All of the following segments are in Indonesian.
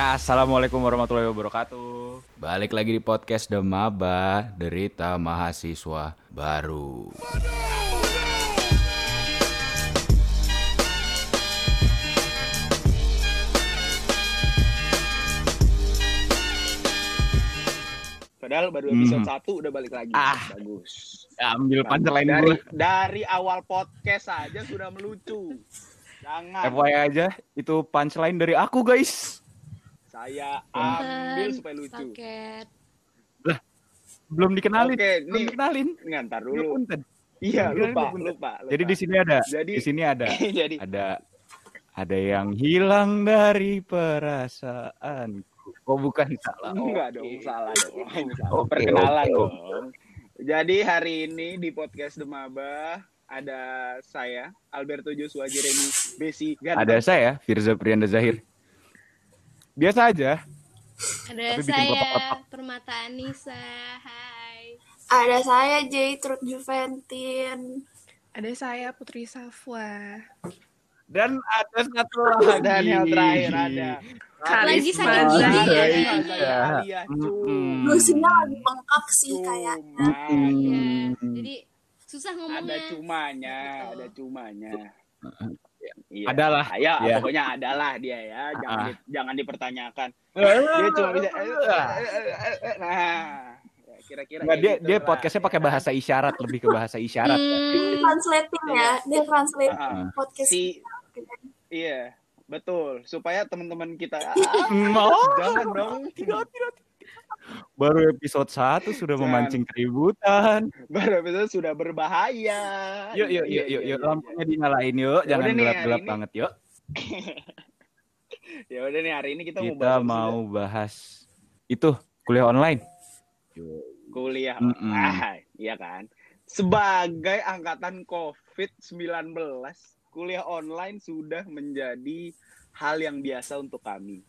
Ya, assalamualaikum warahmatullahi wabarakatuh. Balik lagi di podcast Demaba Derita Mahasiswa Baru. Padahal baru episode Hmm. 1 udah balik lagi. Ah. Bagus. Ambil punchline dari, gue. dari awal podcast saja sudah melucu. Jangan FYI aja, itu punchline dari aku guys. Saya ambil supaya lucu. paket Belum dikenalin. Oke, Belum nih dikenalin. ngantar Dulu. Iya, lupa, lupa, lupa. Jadi di sini ada. Jadi- di sini ada. jadi Ada ada yang hilang dari perasaanku. Oh bukan salah. enggak dong, salah dong. Salah. Oke, Perkenalan oke, oke. dong. Jadi hari ini di podcast Demaba ada saya Alberto Joshua Jeremy Besi Ganteng. Ada saya, Firza Prianda Zahir. Biasa aja. ada Tapi bikin saya. Permata Anissa hai Ada saya J Truth Juventin. Ada saya Putri Safwa. Dan ada satu lagi. Dan yang terakhir ada lagi sakit gigi ya ya. Mm-mm. Lusinya lagi bengkak sih kayaknya. Iya, jadi susah ada ngomongnya cumanya, Betul. ada cumanya. Iya. Adalah. Ya, Iya. pokoknya adalah dia ya. Jangan Ah. di- jangan dipertanyakan. Dia cuma bisa eh, eh, eh, eh, nah, ya, kira-kira kayak dia gitu dia lah, podcastnya pakai ya. bahasa isyarat lebih ke bahasa isyarat. Hmm, Translating ya, dia translate Ah, podcast. si iya, betul. Supaya teman-teman kita ah, jangan dong. Tidak, tidak. Baru episode 1 sudah Jangan. memancing keributan. Baru episode sudah berbahaya. Yuk, yuk, Iya, yuk, yuk, iya, yuk. iya, Lampunya dinyalain yuk. Ya Jangan gelap-gelap banget yuk. iya. Ya udah nih hari ini kita, mau Kita bahas mau bahas itu kuliah online. kuliah. Mm-mm. Ah, iya kan. Sebagai angkatan COVID-19, kuliah online sudah menjadi hal yang biasa untuk kami.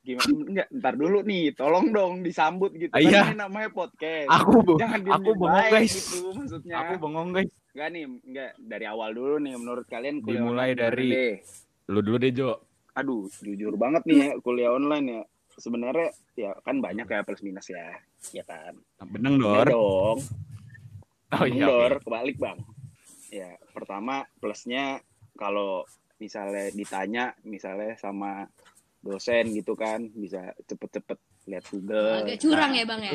Gimana? Enggak, ntar dulu nih, tolong dong disambut gitu. Ah, Kan iya. ini namanya podcast. Aku Jangan aku bengong guys. gitu maksudnya. Aku bengong guys. Enggak nih, enggak dari awal dulu nih menurut kalian kuliah Dimulai dari- deh? Lu dulu deh Jo. Aduh, jujur banget nih ya kuliah online ya. Sebenarnya ya kan banyak ya plus minus ya. Ya kan. Beneng Dor. dong. Oh iya. Mundur, oke. kebalik bang. Ya, pertama plusnya kalau misalnya ditanya, misalnya sama dosen gitu kan, bisa cepet-cepet lihat Google. agak curang Nah, ya bang ya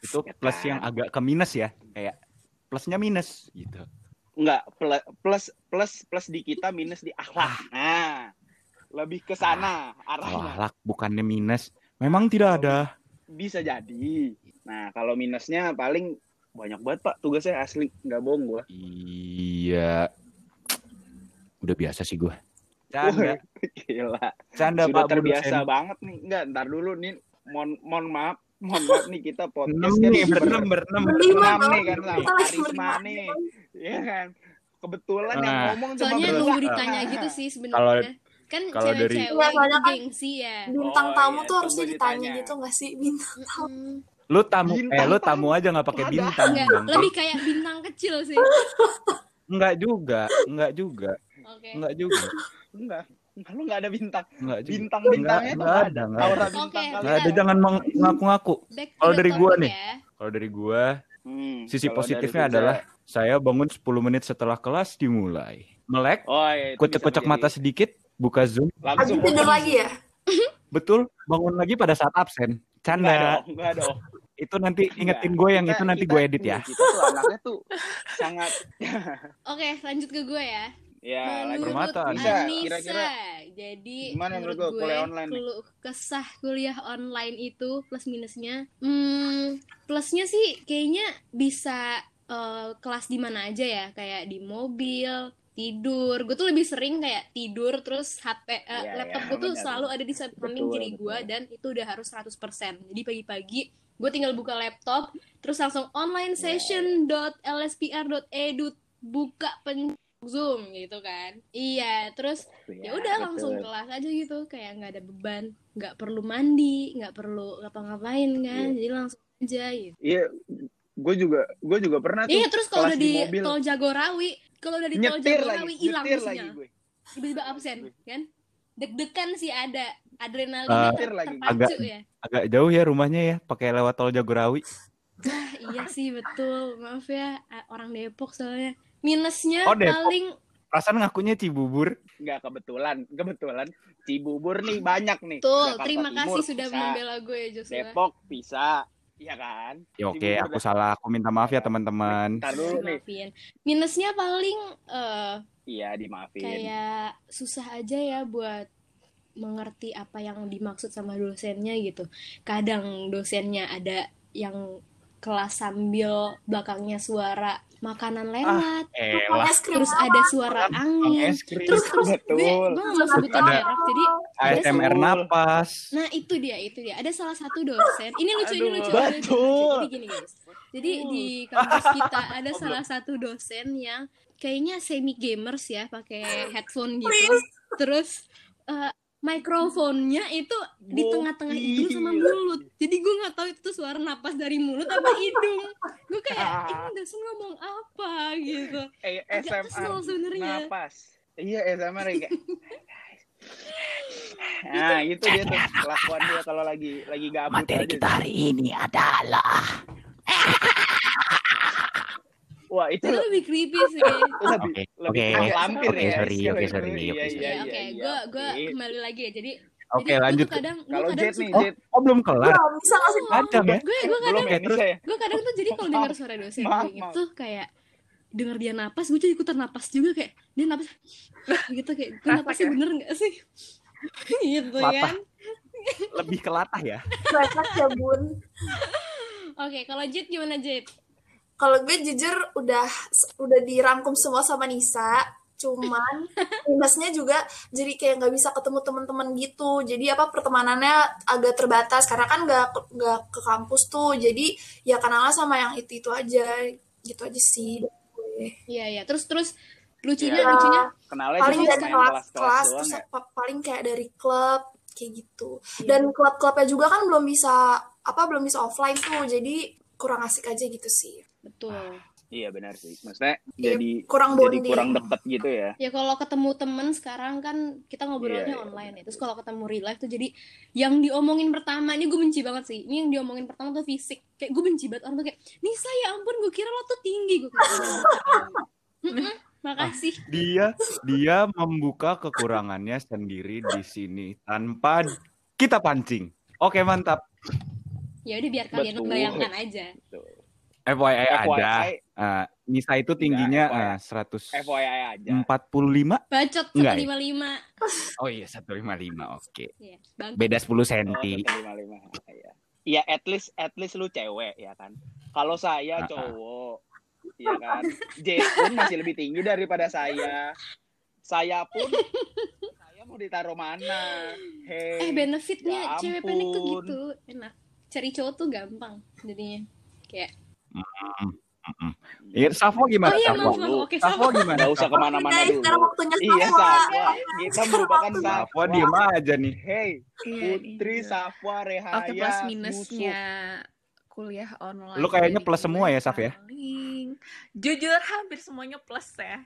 Itu Ya plus kan. yang agak ke minus ya. Kayak plusnya minus gitu. Enggak, pl- plus plus plus di kita minus di akhlak. Nah, lebih ke sana Kalau arahnya. akhlak bukannya minus. Memang tidak ada. Bisa jadi. Nah, kalau minusnya paling banyak banget pak tugasnya asli, nggak bohong gua. Iya. Udah biasa sih gue. Canda. Gila. Canda Sudah Pak terbiasa dosen. banget nih. Enggak, ntar dulu nih. Mohon, mohon maaf, mohon maaf nih kita podcast kan nih, berenam, berenam. Berenam nih kan sama Karisma nih. Iya kan? Kebetulan yang Nah. ngomong cuma soalnya nunggu ditanya gitu sih Kalau- sebenarnya kan kalau dari- cewek-cewek Iya, soalnya itu kan- gengsi ya Bintang Oh, tamu iya, tuh harusnya ditanya gitu nggak sih bintang? Mm, Lu tamu, Bintang eh lu tamu. tamu aja nggak pakai bintang. enggak lebih kayak bintang kecil sih Enggak juga, enggak juga, oke enggak juga, Enggak. Kalau nggak ada bintang. enggak juga. Bintang-bintangnya Enggak, tuh enggak ada, enggak ada. bintang kali. Enggak ada, jangan meng- ngaku-ngaku. Back to Kalau dari gua topic nih. ya. Kalau dari gua, Hmm, sisi positifnya adalah saya bangun 10 menit setelah kelas dimulai. Melek, Oh, iya, kocok-kocok bisa mata sedikit, buka Zoom. langsung Lagi tidur lagi ya? Betul, bangun lagi pada saat absen. Enggak Canda. dong, enggak dong. Itu nanti ingetin Enggak. gue yang Kita- itu nanti kita- gue edit ya. Kita tuh anaknya tuh sangat oke lanjut ke gue ya ya menurut Permata, Anissa kira-kira jadi gimana menurut menurut gue kuliah online keluh kesah kuliah online itu plus minusnya hmm, plusnya sih kayaknya bisa eh, kelas di mana aja ya kayak di mobil tidur. Gue tuh lebih sering kayak tidur terus HP eh, Iya, laptop iya, gue tuh benar. selalu ada di samping kiri gue dan itu udah harus 100% jadi pagi-pagi gue tinggal buka laptop terus langsung online Iya, session.lspr.edu buka pen zoom gitu kan. Iya terus ya udah langsung kelas aja gitu kayak nggak ada beban nggak perlu mandi nggak perlu ngapa-ngapain kan Iya. jadi langsung aja gitu. Iya, gue juga gue juga pernah tuh iya terus kalau udah di di, mobil. tol Jagorawi kalau udah di tol nyetir Jagorawi hilang sinyal tiba-tiba absen kan? Deg-degan sih ada adrenalin lagi. terpacu Agak- ya. Agak jauh ya rumahnya ya, pakai lewat tol Jagorawi. Ah, iya sih betul. Maaf ya orang Depok soalnya minusnya Oh, Depok. paling Perasaan ngakunya Cibubur. Nggak kebetulan, kebetulan Cibubur nih banyak nih. tuh Jakarta terima Timur kasih sudah bisa, membela gue Joshua Depok bisa, iya kan? Ya oke, Cibubur aku udah- salah. Aku minta maaf ya teman-teman. Ntar dulu nih. maafin minusnya paling eh, Iya dimaafin. kayak susah aja ya buat mengerti apa yang dimaksud sama dosennya gitu. Kadang dosennya ada yang kelas sambil belakangnya suara makanan lewat, Elah, Es krim terus ada suara angin. es krim. Terus terus gue Betul. gue nggak mau sebutin Ada- merek jadi ASMR napas. Nah itu dia, itu dia. Ada salah satu dosen. Ini lucu, ini Aduh, lucu. ini lucu, betul. Jadi gini guys. Jadi di kampus kita ada salah satu dosen yang kayaknya semi gamers ya, pakai headphone gitu. Terus eh, mikrofonnya itu di tengah-tengah hidung sama mulut. Jadi gue nggak tahu itu tuh suara napas dari mulut apa hidung. Gue kayak ini dosen ngomong apa gitu. Eh, kesel SMR sebenarnya. napas. Iya SMR ya kayak. Nah itu dia tuh kelakuan dia kalau lagi lagi gabut aja. hari ini adalah Wah itu Itu lebih creepy sih. Oke, oke. Oke, ya. sorry, oke, Iya, sorry, iya, oke, iya, oke. Gue gue oke. kembali lagi ya. Jadi Oke, jadi gua lanjut. kadang Kalau kadang Jet nih Jet Oh, belum kelar. Belum, bisa nggak sih? Macam ya? gue gue kadang ya ya. gue kadang tuh jadi kalau dengar suara dosen Maaf, gue maaf. itu kayak denger dia napas gue jadi ikutan napas juga kayak dia napas gitu kayak gue napasnya bener nggak sih gitu kan Lebih ke latah ya. Refleks ya bun. oke kalau Jet gimana Jet Kalau gue jujur udah udah dirangkum semua sama Nisa. Cuman minusnya juga jadi kayak nggak bisa ketemu teman-teman gitu. Jadi apa pertemanannya agak terbatas karena kan nggak ke- nggak ke kampus tuh. Jadi ya kenalnya sama yang itu itu aja. Gitu aja sih. iya iya terus terus lucunya Iya. lucunya Kenalnya paling dari kelas-kelas kelas-kelas terus ya. pa- paling kayak dari klub kayak gitu Iya. dan klub-klubnya juga kan belum bisa apa belum bisa offline tuh jadi kurang asik aja gitu sih betul Iya benar sih. Maksudnya Iya, jadi kurang jadi bonding. kurang deket gitu ya. ya kalau ketemu temen sekarang kan kita ngobrolnya Iya, iya, online ya terus kalau ketemu real life tuh jadi yang diomongin pertama ini gue benci banget sih ini yang diomongin pertama tuh fisik kayak gue benci banget orang tuh kayak Nisa ya ampun gue kira lo tuh tinggi gue kayak "Mm-mm, makasih Dia dia membuka kekurangannya sendiri di sini tanpa kita pancing. Oke, mantap. ya udah biar kalian Betul. membayangkan aja Tuh. FYI ada. FYI, Ah, Nisa itu tingginya ah, 145. FYI aja. bacot Enggak ya? 155 Oh iya, 155. Oke. Iya. Beda 10 Oh, cm. 155. Iya. Iya, at least at least lu cewek ya kan. Kalau saya cowok, ya kan. J pun masih lebih tinggi daripada saya. Saya pun saya mau ditaruh mana? Hei. eh benefitnya ya cewek pendek tuh gitu enak cari cowok tuh gampang jadinya kayak Iya, Safo gimana? oh iya Safo? oke Safo gimana? Nggak usah Safo? ke mana-mana guys sekarang dulu. waktunya Iya, Safwa. Safwa. Kita merupakan Safo Safwa. diem aja nih. Hey, Iya, Putri iya. Safwa Rehaya. Oke, plus minusnya kuliah online. Lu kayaknya plus semua ya, Saf, ya? paling- Jujur hampir semuanya plus ya.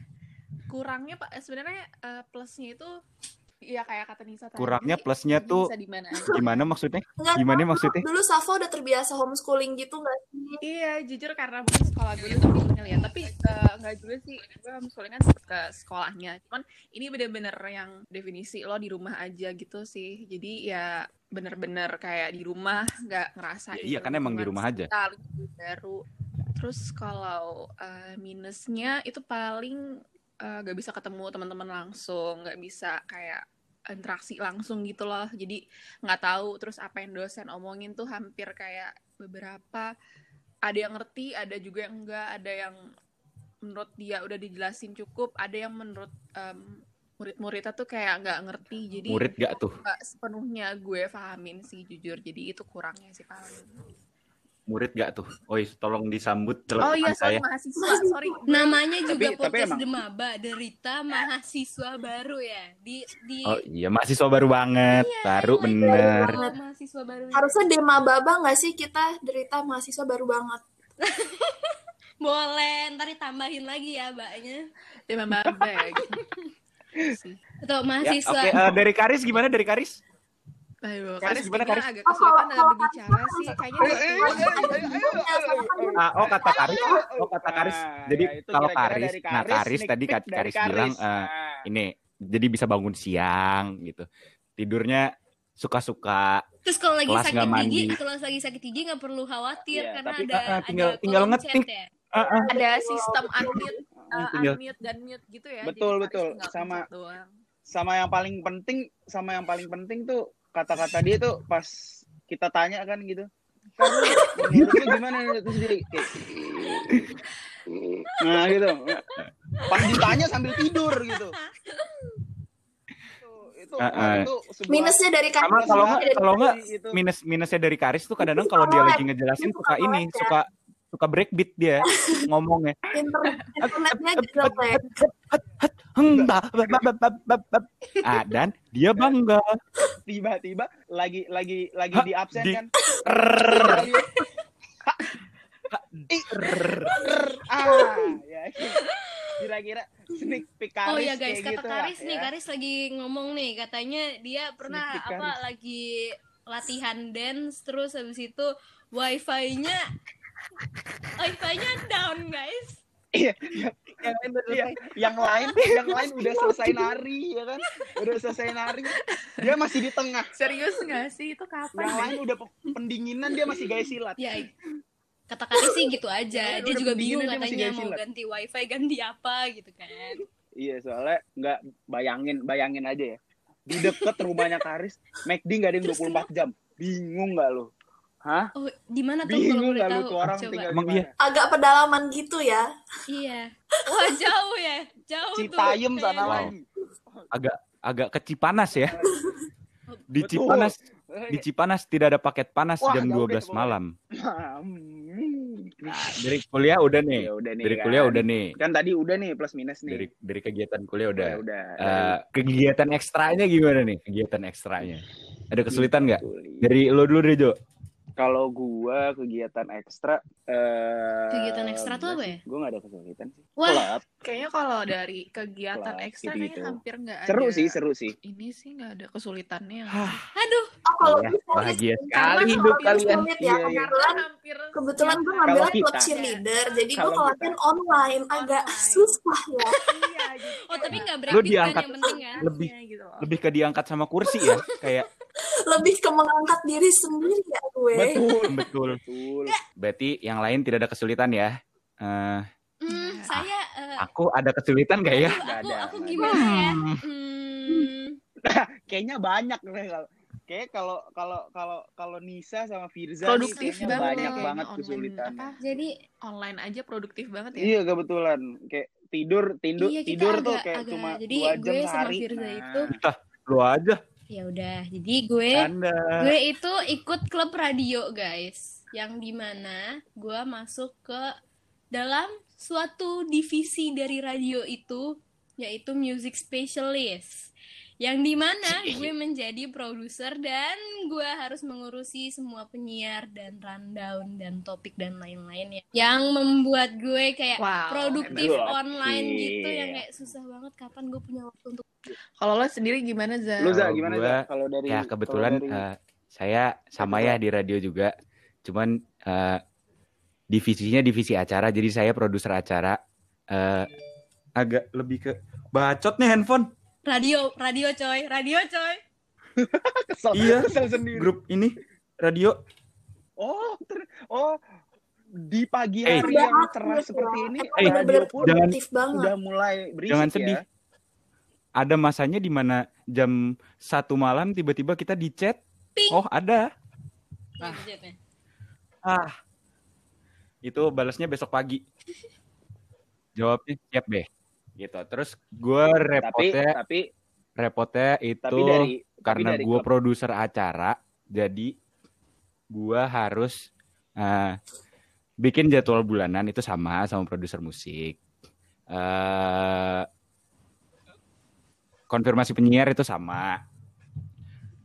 Kurangnya Pak sebenarnya eh, plusnya itu ya kayak kata Nisa tadi. Kurangnya plusnya bisa tuh di mana aja. gimana maksudnya? Nggak Gimana tahu, maksudnya? dulu Safo udah terbiasa homeschooling gitu nggak sih Iya, jujur karena mungkin sekolah gue itu homeschooling ya. Tapi eh, nggak juga sih, gue homeschooling kan ke sekolahnya. Cuman ini bener-bener yang definisi lo di rumah aja gitu sih. Jadi ya bener-bener kayak di rumah nggak ngerasain. Ya iya, kan emang di rumah aja. baru. Terus kalau eh, minusnya itu paling eh, nggak bisa ketemu teman-teman langsung, nggak bisa kayak interaksi langsung gitu loh. Jadi nggak tahu terus apa yang dosen omongin tuh hampir kayak beberapa ada yang ngerti, ada juga yang enggak, ada yang menurut dia udah dijelasin cukup, ada yang menurut em, murid-muridnya tuh kayak nggak ngerti. Jadi Murid gak tuh? nggak sepenuhnya gue pahamin sih jujur. Jadi itu kurangnya sih paling. Murid gak tuh? Oi, tolong disambut Oh iya, sorry saya. mahasiswa, sorry. namanya juga Tapi- tapi podcast emang- Demaba Derita mahasiswa baru ya di di Oh iya, mahasiswa baru banget. Iya, baru emang bener. baru mahasiswa baru harusnya dema baba nggak sih kita derita mahasiswa baru banget boleh ntar ditambahin lagi ya mbaknya gitu. sih. atau Ya, mahasiswa Oke, eh, dari Karis gimana dari Karis? Aduh, Karis gimana, Karis? agak Oh, kesulitan dalam berbicara sih. Kayaknya Eh, eh, eh, eh, eh, Ah, oh kata Karis, oh kata Karis. Ah, Jadi ya, kalau Karis, nah Karis tadi Karis bilang eh, Ah. ini jadi bisa bangun siang gitu. Tidurnya suka-suka. terus kalau lagi sakit gigi kalau lagi sakit gigi nggak perlu khawatir Iya, karena tapi, ada ah, ah, tinggal- ada tinggal kolom ngetik. ya Ah, ah. Ada sistem unmute, uh, Tinggal- unmute dan mute gitu ya. Betul, Jadi betul. tinggal Sama- sama yang paling penting sama yang paling penting tuh kata-kata dia tuh pas kita tanya kan gitu kan menurut lu gimana terus dia kayak nah gitu pas ditanya sambil tidur gitu itu, itu, Ah, ah. itu sebuah- Minusnya dari Sama Karis, kalau minusnya nggak kalau nggak itu. minus minusnya dari Karis tuh kadang-kadang kalau dia lagi ngejelasin suka ini suka suka breakbeat dia ngomongnya. internet internetnya jelek. Hmm, Ah, dan dia bangga. tiba-tiba lagi lagi lagi di absen di- kan. Ah ya. Kira-kira sneak peek oh Karis ya guys. Kata gitu lah, Karis nih ya. Karis lagi ngomong nih. Katanya dia pernah apa Karis. lagi latihan dance terus habis itu wifi-nya wifi-nya down guys Iya, iya, iya. yang lain, yang lain udah selesai nari ya kan, udah selesai nari, dia masih di tengah. Serius nggak sih? Itu kapan? Yang ya? lain udah pendinginan, dia masih gaya silat. ya kata Karis sih gitu aja Ya, dia udah juga bingung katanya mau ganti wifi ganti apa gitu kan Iya, soalnya nggak bayangin, bayangin aja ya. Di deket rumahnya Karis, McD nggak ada yang 24 jam. Bingung nggak lo? Hah? oh di mana tuh kalau Bingung boleh nggak lu tahu tuh orang coba tinggal Emang di iya? Agak pedalaman gitu ya. iya wah jauh ya jauh tuh Citayam sana kayaknya. Wow. lagi. Agak agak ke Cipanas ya. Di Betul. Cipanas di Cipanas tidak ada paket panas Wah, jam jauh deh 12 pokoknya. malam. Hmm. Nah, dari kuliah udah nih. Ya udah nih. Dari kan. kuliah udah nih. Kan tadi udah nih plus minus nih. Dari dari kegiatan kuliah udah. Ya udah. Eh, kegiatan ekstranya gimana nih? Kegiatan ekstranya. Ada kesulitan nggak? Kuliah. Dari lo dulu deh, Jo. Kalau gua kegiatan ekstra eh Kegiatan ekstra tuh apa ya? Gua gak ada kesulitan sih. Wah. Kayaknya kalau dari kegiatan ekstra kayaknya hampir nggak ada. seru sih, seru sih. Ini sih nggak ada kesulitannya. aduh Oh, kalau Ya, bahagia sih, sekali hidup kalian. sulit ya, Iya, iya. kebetulan hampir kebetulan gue ngambilnya Kalau klub cheerleader, jadi gue latihan online agak Online. susah ya. Iya, jadi oh tapi nggak Lu breakbeat kan yang penting kan lebih iya gitu loh. lebih ke diangkat sama kursi ya, kayak Lebih ke mengangkat diri sendiri ya gue. Betul. betul. Betul. Berarti yang lain tidak ada kesulitan ya. Eh, Hmm, saya eh, aku ada kesulitan gak ya? Aku ada, aku nggak gimana ya Hmm. hmm, Kayaknya banyak nih kalau kayak kalau kalau kalau kalau Nisa sama Firza produktif banget banyak kayaknya banget apa, jadi online aja produktif banget ya Iya kebetulan kayak tidur tidur Iya, tidur tuh agak- kayak agak- cuma jadi dua jam gue sama. Firza Nah, itu Lu aja. Ya udah jadi gue Anda. gue itu ikut klub radio guys yang di mana gue masuk ke dalam suatu divisi dari radio itu yaitu music specialist yang di mana gue menjadi produser dan gue harus mengurusi semua penyiar dan rundown dan topik dan lain-lain ya yang membuat gue kayak Wow, produktif online gitu yang kayak susah banget kapan gue punya waktu untuk kalau lo sendiri gimana Za Kalau gimana Za? Kalau dari Ya kebetulan dari- eh, saya sama ya di radio juga. Cuman eh, divisinya divisi acara, jadi saya produser acara. Eh, agak lebih ke bacot nih handphone. Radio radio coy radio coy kesel, Iya. kesel sendiri. Grup ini radio. Oh, ter- oh di pagi Eh. hari Udah yang cerah ya. seperti ini Eh, radio pun jangan- banget. udah mulai berisik Jangan ya. sedih. Ada masanya di mana jam satu malam tiba-tiba kita di chat. Ping. Oh ada. Budgetnya. Ah, itu balasnya besok pagi. Jawabnya siap deh. Gitu. Terus gue Tapi repotnya tapi repotnya itu tapi dari tapi karena gue produser acara, jadi gue harus eh, bikin jadwal bulanan itu sama sama produser musik. eh konfirmasi penyiar itu sama.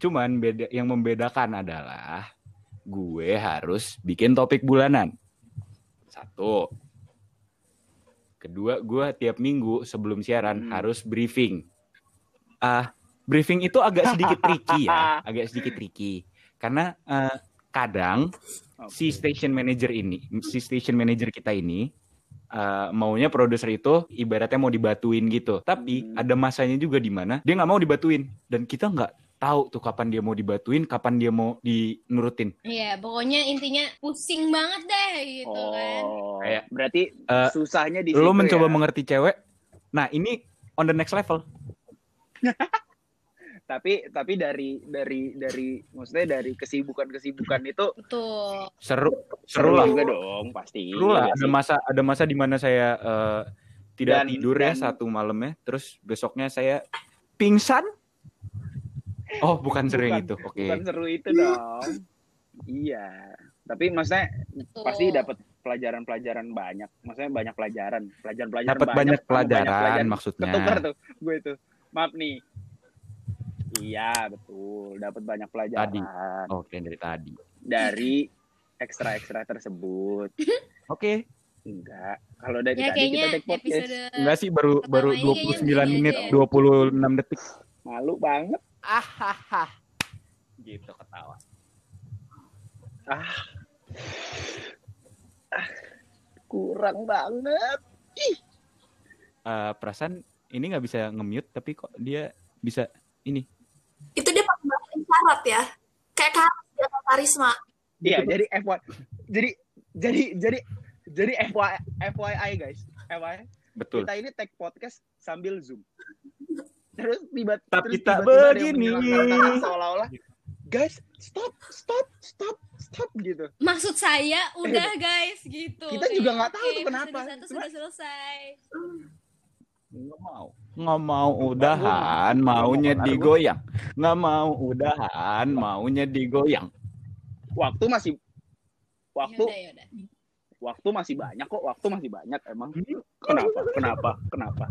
Cuman beda yang membedakan adalah gue harus bikin topik bulanan. Satu. Kedua, gue tiap minggu sebelum siaran Hmm. harus briefing ah briefing itu agak sedikit tricky ya, agak sedikit tricky. Karena eh, kadang si Oke. station manager ini, si station manager kita ini eh, maunya produser itu ibaratnya mau dibatuin gitu. Tapi Hmm. ada masanya juga di mana dia nggak mau dibatuin dan kita nggak tahu tuh kapan dia mau dibatuin, kapan dia mau dinurutin. Iya, pokoknya intinya pusing banget deh gitu kan. Oh, Kayak, berarti eh, susahnya di Lo situ mencoba ya. mengerti cewek. Nah, ini on the next level. tapi tapi dari dari dari maksudnya dari kesibukan-kesibukan itu Betul. Seru, seru lah. juga dong pasti. Seru lah. Ada masa ada masa di mana saya eh, tidak Dan- tidur ya dan- satu malamnya, terus besoknya saya pingsan. Oh, bukan seru Bukan- itu. Oke. Bukan seru itu dong. iya. Tapi maksudnya Betul. pasti dapat pelajaran-pelajaran banyak. Maksudnya banyak pelajaran, pelajaran-pelajaran Dapat banyak sama pelajaran maksudnya. Ketukar tuh gue itu. Maaf nih. Iya, betul. Dapat banyak pelajaran Oke, dari tadi. dari ekstra-ekstra tersebut. Oke. Enggak. Kalau dari Ya tadi kita take podcast Enggak sih baru baru ini kayaknya 29 begini menit ya. 26 detik. malu banget. Ahaha. Gitu ketawa. Ah. Ah, Kurang banget. Eh, perasaan ini nggak bisa nge-mute tapi kok dia bisa ini. Itu dia pakai bahasa isyarat ya. Kayak karis, ya, karisma. Iya, jadi FY jadi jadi jadi jadi FY, FYI guys. FYI Betul. kita ini take podcast sambil Zoom. Terus tiba Tapi terus tak tiba-tiba ada yang begini. seolah-olah guys, stop, stop, stop, stop gitu. Maksud saya udah guys gitu. Kita juga nggak tahu Oke, tuh kenapa. satu sudah selesai. Nggak mau. Nggak mau udahan, maunya digoyang. Nggak mau udahan, maunya digoyang. Waktu masih waktu Yaudah, yaudah. waktu masih banyak kok, waktu masih banyak emang. Kenapa? Kenapa? Kenapa?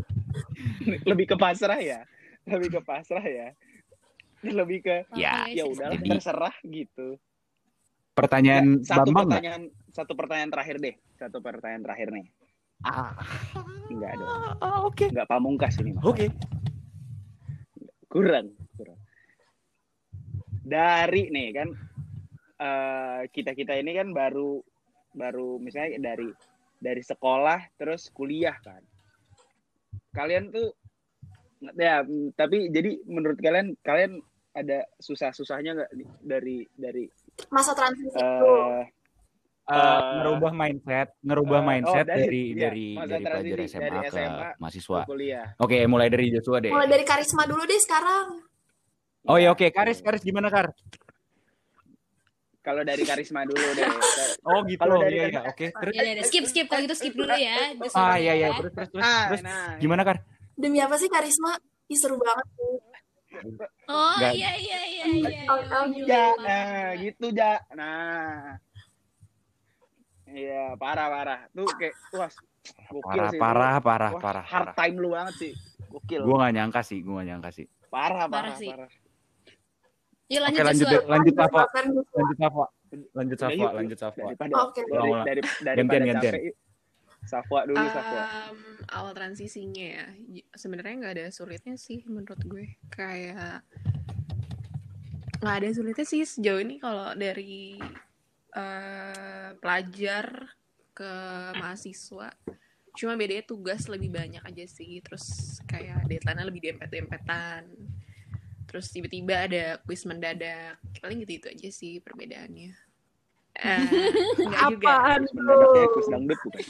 Lebih ke pasrah ya. Lebih ke pasrah ya. Lebih ke Ya, Oke, ya Jadi- terserah gitu. Pertanyaan Nggak, satu Bambang pertanyaan satu pertanyaan terakhir deh. Satu pertanyaan terakhir nih. Ah, Enggak dong. ah, Oke. Enggak pamungkas ini. Mas. Oke. Kurang, kurang. Dari nih kan eh kita-kita ini kan baru baru misalnya dari dari sekolah terus kuliah kan. Kalian tuh ya tapi jadi menurut kalian kalian ada susah-susahnya nggak dari dari Masa transisi itu. eh Eh, Eh, ngerubah mindset, ngerubah eh, mindset oh, dari- dari iya, dari pelajar SMA, dari ke SMA mahasiswa. kuliah? Oke, mulai dari Joshua deh. Mulai dari karisma dulu deh sekarang. Oh ya oke, Karis, Karis gimana Kar? Kalau dari karisma dulu deh. Oh gitu. Kalau dari iya, iya, oke. Terus Ya, ya, skip skip kalau gitu skip dulu ya. Just Ah iya iya, ya. terus terus terus. Ah, terus nah, gimana Kar? Demi apa sih karisma? Ih, seru banget sih. Oh Nggak- iya iya iya iya. Oh, oh, Ya, nah gitu ja. Nah. Iya, parah parah. Tuh kayak wah gokil Parah sih. parah parah Wah, parah Hard parah. time lu banget sih. Gokil. Gua nggak nyangka sih, gua nggak nyangka sih. Parah Parah parah sih. parah. Yuk Oke lanjut lanjut deh, lanjut Safa, Bahkan gitu. lanjut Safa, lanjut Udah, Safa, yuk, lanjut yuk. Safa. Daripada Oke. dari, Ulang, ulang. dari, daripada Gantian, gantian. capek. yuk. Safwa dulu Safwa. Um, awal transisinya ya. Sebenarnya nggak ada sulitnya sih menurut gue. Kayak nggak ada sulitnya sih sejauh ini kalau dari eh, pelajar ke mahasiswa. Cuma bedanya tugas lebih banyak aja sih. Terus kayak deadline lebih dempet-dempetan terus tiba-tiba ada kuis mendadak. Paling gitu itu aja sih perbedaannya Eh, juga Apaan Kuis mendadak ya, tuh? kuis dangdut bukan?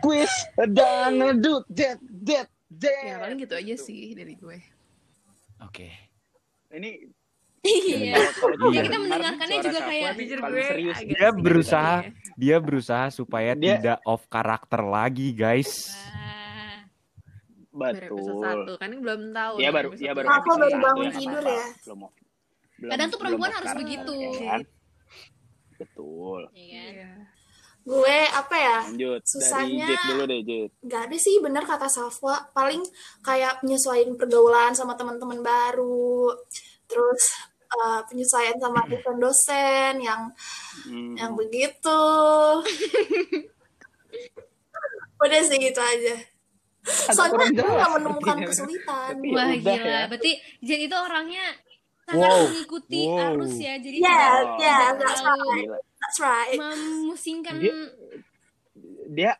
Kuis dangdut, jet, jet, jet. ya paling gitu aja sih dari gue Oke. Ini Iya. Iya. dengar kita mendengarkannya juga kayak- gue serius. Dia berusaha. Dia berusaha supaya Dia- tidak off karakter lagi, guys. Ah, baru episode Betul. satu kan ini belum tahu Iya baru, iya baru. Aku baru bangun tidur ya. Belum mau. belum- Kadang tuh perempuan harus begitu. ya kan? Betul. iya kan? Iya. Gue apa ya? Lanjut Susahnya- dari dulu deh. Gak ada sih bener kata Safwa. Paling kayak penyesuaian pergaulan sama teman-teman baru. Terus eh, penyesuaian sama dosen-dosen yang Hmm. yang begitu. Udah sih gitu aja. Agak Soalnya aku nggak menemukan sepertinya. kesulitan. Ya Wah gila, ya. berarti Jen itu orangnya sangat Wow. mengikuti Wow. arus ya, jadi Yeah, tidak, yeah, that's right. That's right. memusingkan. Dia dia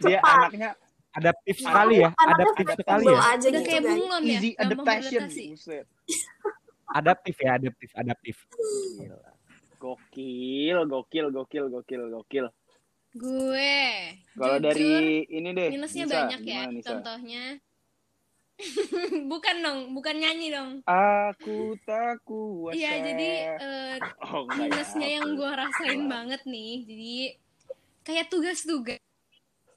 dia anaknya Adaptif Nah, sekali ya, adaptif sekali ya. aja Udah gitu kayak bunglon ya, easy gampang adaptation. Adaptif ya, adaptif, adaptif. Gila. Gokil, gokil, gokil, gokil, gokil. Gue, Kalau dari ini deh, minusnya Nisa, banyak ya. Nisa? Contohnya, bukan dong, bukan nyanyi dong. Aku tak kuasa. Iya, jadi eh, oh, ya, minusnya yang gue rasain banget nih jadi kayak tugas-tugas.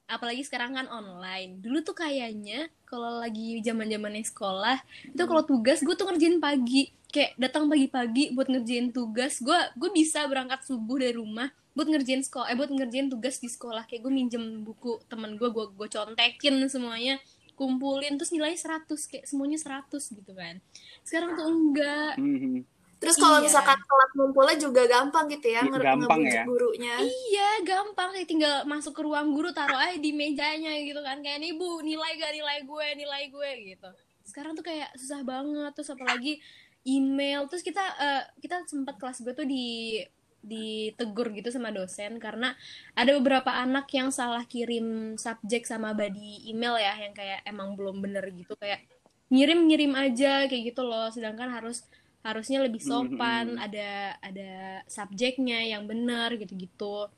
Apalagi sekarang kan online. Dulu tuh kayaknya kalau lagi zaman zamannya sekolah itu kalau tugas gue tuh ngerjain pagi. Kayak datang pagi-pagi buat ngerjain tugas. Gue gue bisa berangkat subuh dari rumah buat ngerjain sekolah eh buat ngerjain tugas di sekolah. Kayak gue minjem buku temen gue gue gue contekin semuanya kumpulin terus nilainya 100 kayak semuanya 100 gitu kan sekarang tuh enggak Mhm. Terus kalau Iya. misalkan telat ngumpulnya juga gampang gitu ya, Iya, nge- gampang ya. gurunya. Iya, gampang kayak tinggal masuk ke ruang guru taruh aja di mejanya gitu kan. Kayak nih Bu, nilai gak nilai gue, nilai gue gitu. Sekarang tuh kayak susah banget terus apalagi email. Terus kita eh, kita sempat kelas gue tuh di ditegur gitu sama dosen karena ada beberapa anak yang salah kirim subjek sama body email ya yang kayak emang belum bener gitu kayak ngirim ngirim aja kayak gitu loh sedangkan harus harusnya lebih sopan Mhm. ada ada subjeknya yang benar gitu-gitu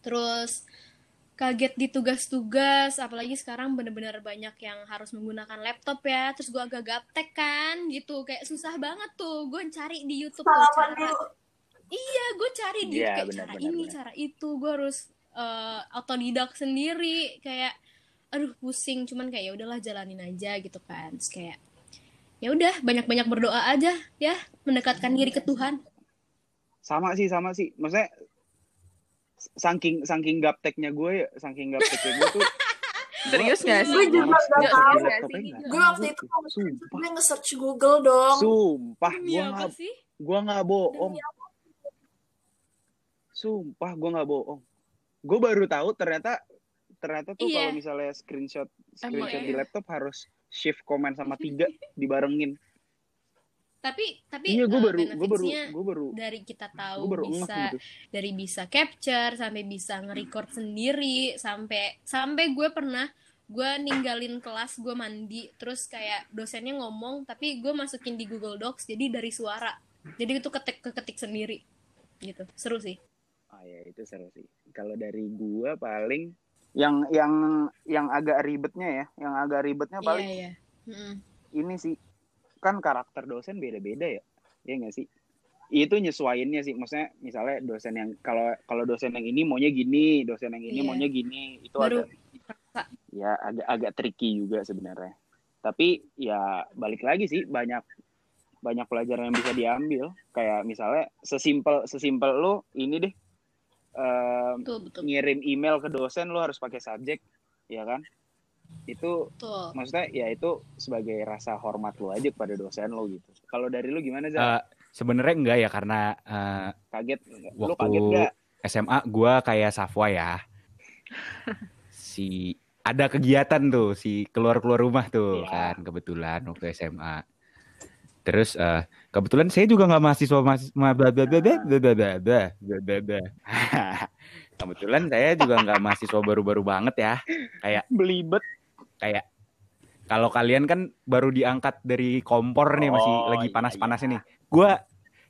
terus kaget di tugas-tugas apalagi sekarang bener-bener banyak yang harus menggunakan laptop ya terus gua agak gaptek kan gitu kayak susah banget tuh gue cari di YouTube tuh cara dulu. Iya gue cari di Iya, kayak benar, cara benar, ini benar. cara itu gue harus eh, otodidak sendiri kayak aduh pusing cuman kayak ya udahlah jalanin aja gitu kan Terus kayak ya udah banyak-banyak berdoa aja ya mendekatkan diri ke Tuhan Sama sih, sama sih. Maksudnya saking saking gapteknya gue ya, saking gapteknya gue tuh Serius gak sih? Gue juga sih? nggak Gue waktu itu gue nge-search Google dong. sumpah, gue gue nggak bohong. Sumpah, gue nggak bohong. Gue baru tahu ternyata ternyata tuh Iya. kalau misalnya screenshot screenshot di iya. laptop harus shift command sama tiga dibarengin. tapi tapi Iya, gue eh, baru gue baru gue baru dari kita tahu baru bisa gitu. dari bisa capture sampai bisa nge-record sendiri sampai sampai gue pernah gue ninggalin kelas gue mandi terus kayak dosennya ngomong tapi gue masukin di Google Docs jadi dari suara jadi itu ketik ketik sendiri gitu seru sih Oh ya itu seru sih. Kalau dari gue paling yang yang yang agak ribetnya ya, yang agak ribetnya paling iya iya Mm-mm. ini sih kan karakter dosen beda-beda ya, ya nggak sih? Itu nyesuainnya sih, maksudnya misalnya dosen yang kalau kalau dosen yang ini maunya gini, dosen yang ini Iya. maunya gini, itu Baru agak kerasa. ya agak agak tricky juga sebenarnya. Tapi ya balik lagi sih banyak banyak pelajaran yang bisa diambil. Kayak misalnya sesimpel sesimpel lo ini deh betul betul ngirim email ke dosen lo harus pakai subjek, ya kan? Itu betul maksudnya ya itu sebagai rasa hormat lo aja kepada dosen lo gitu. Kalau dari lo gimana sih? Eh, Sebenarnya enggak ya karena eh, kaget? Lo waktu kaget gak? SMA gua kayak Safwa ya. Si ada kegiatan tuh si keluar-keluar rumah tuh Iya. kan kebetulan waktu SMA. Terus eh, kebetulan saya juga nggak mahasiswa mahasiswa bla bla bla bla bla bla bla bla bla. Kebetulan saya juga nggak mahasiswa baru-baru banget ya. Kayak Belibet. kayak kalau kalian kan baru diangkat dari kompor nih masih Oh, lagi iya, panas-panasnya iya. nih. Gua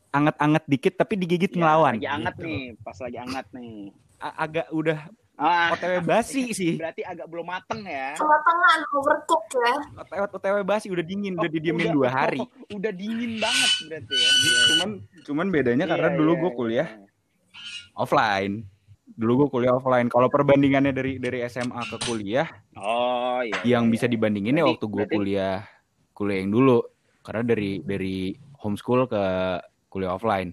anget-anget dikit tapi digigit Ya, ngelawan. Lagi anget gitu. nih, pas lagi anget nih. A- agak udah Ah, OTW basi sih. berarti agak belum mateng ya. Tengah-tengah overcook ya. OTW OTW basi udah dingin, udah Oh, didiemin udah- dua hari. oh, udah dingin banget berarti ya. Cuman cuman bedanya karena Iya, dulu iya, gue iya, kuliah iya. offline. Dulu gue kuliah offline. Kalau perbandingannya dari dari SMA ke kuliah, Oh iya. yang iya, bisa iya. dibandingin ya Berarti- waktu gue berarti- kuliah kuliah yang dulu. Karena dari dari homeschool ke kuliah offline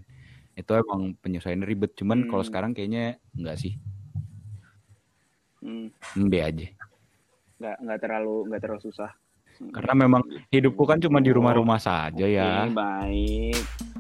itu emang penyesuaian ribet. Cuman kalau Hmm. sekarang kayaknya enggak sih, Hmm, mbe aja. nggak nggak terlalu nggak terlalu susah. Karena memang hidupku kan cuma di rumah-rumah saja ya. Oke, baik.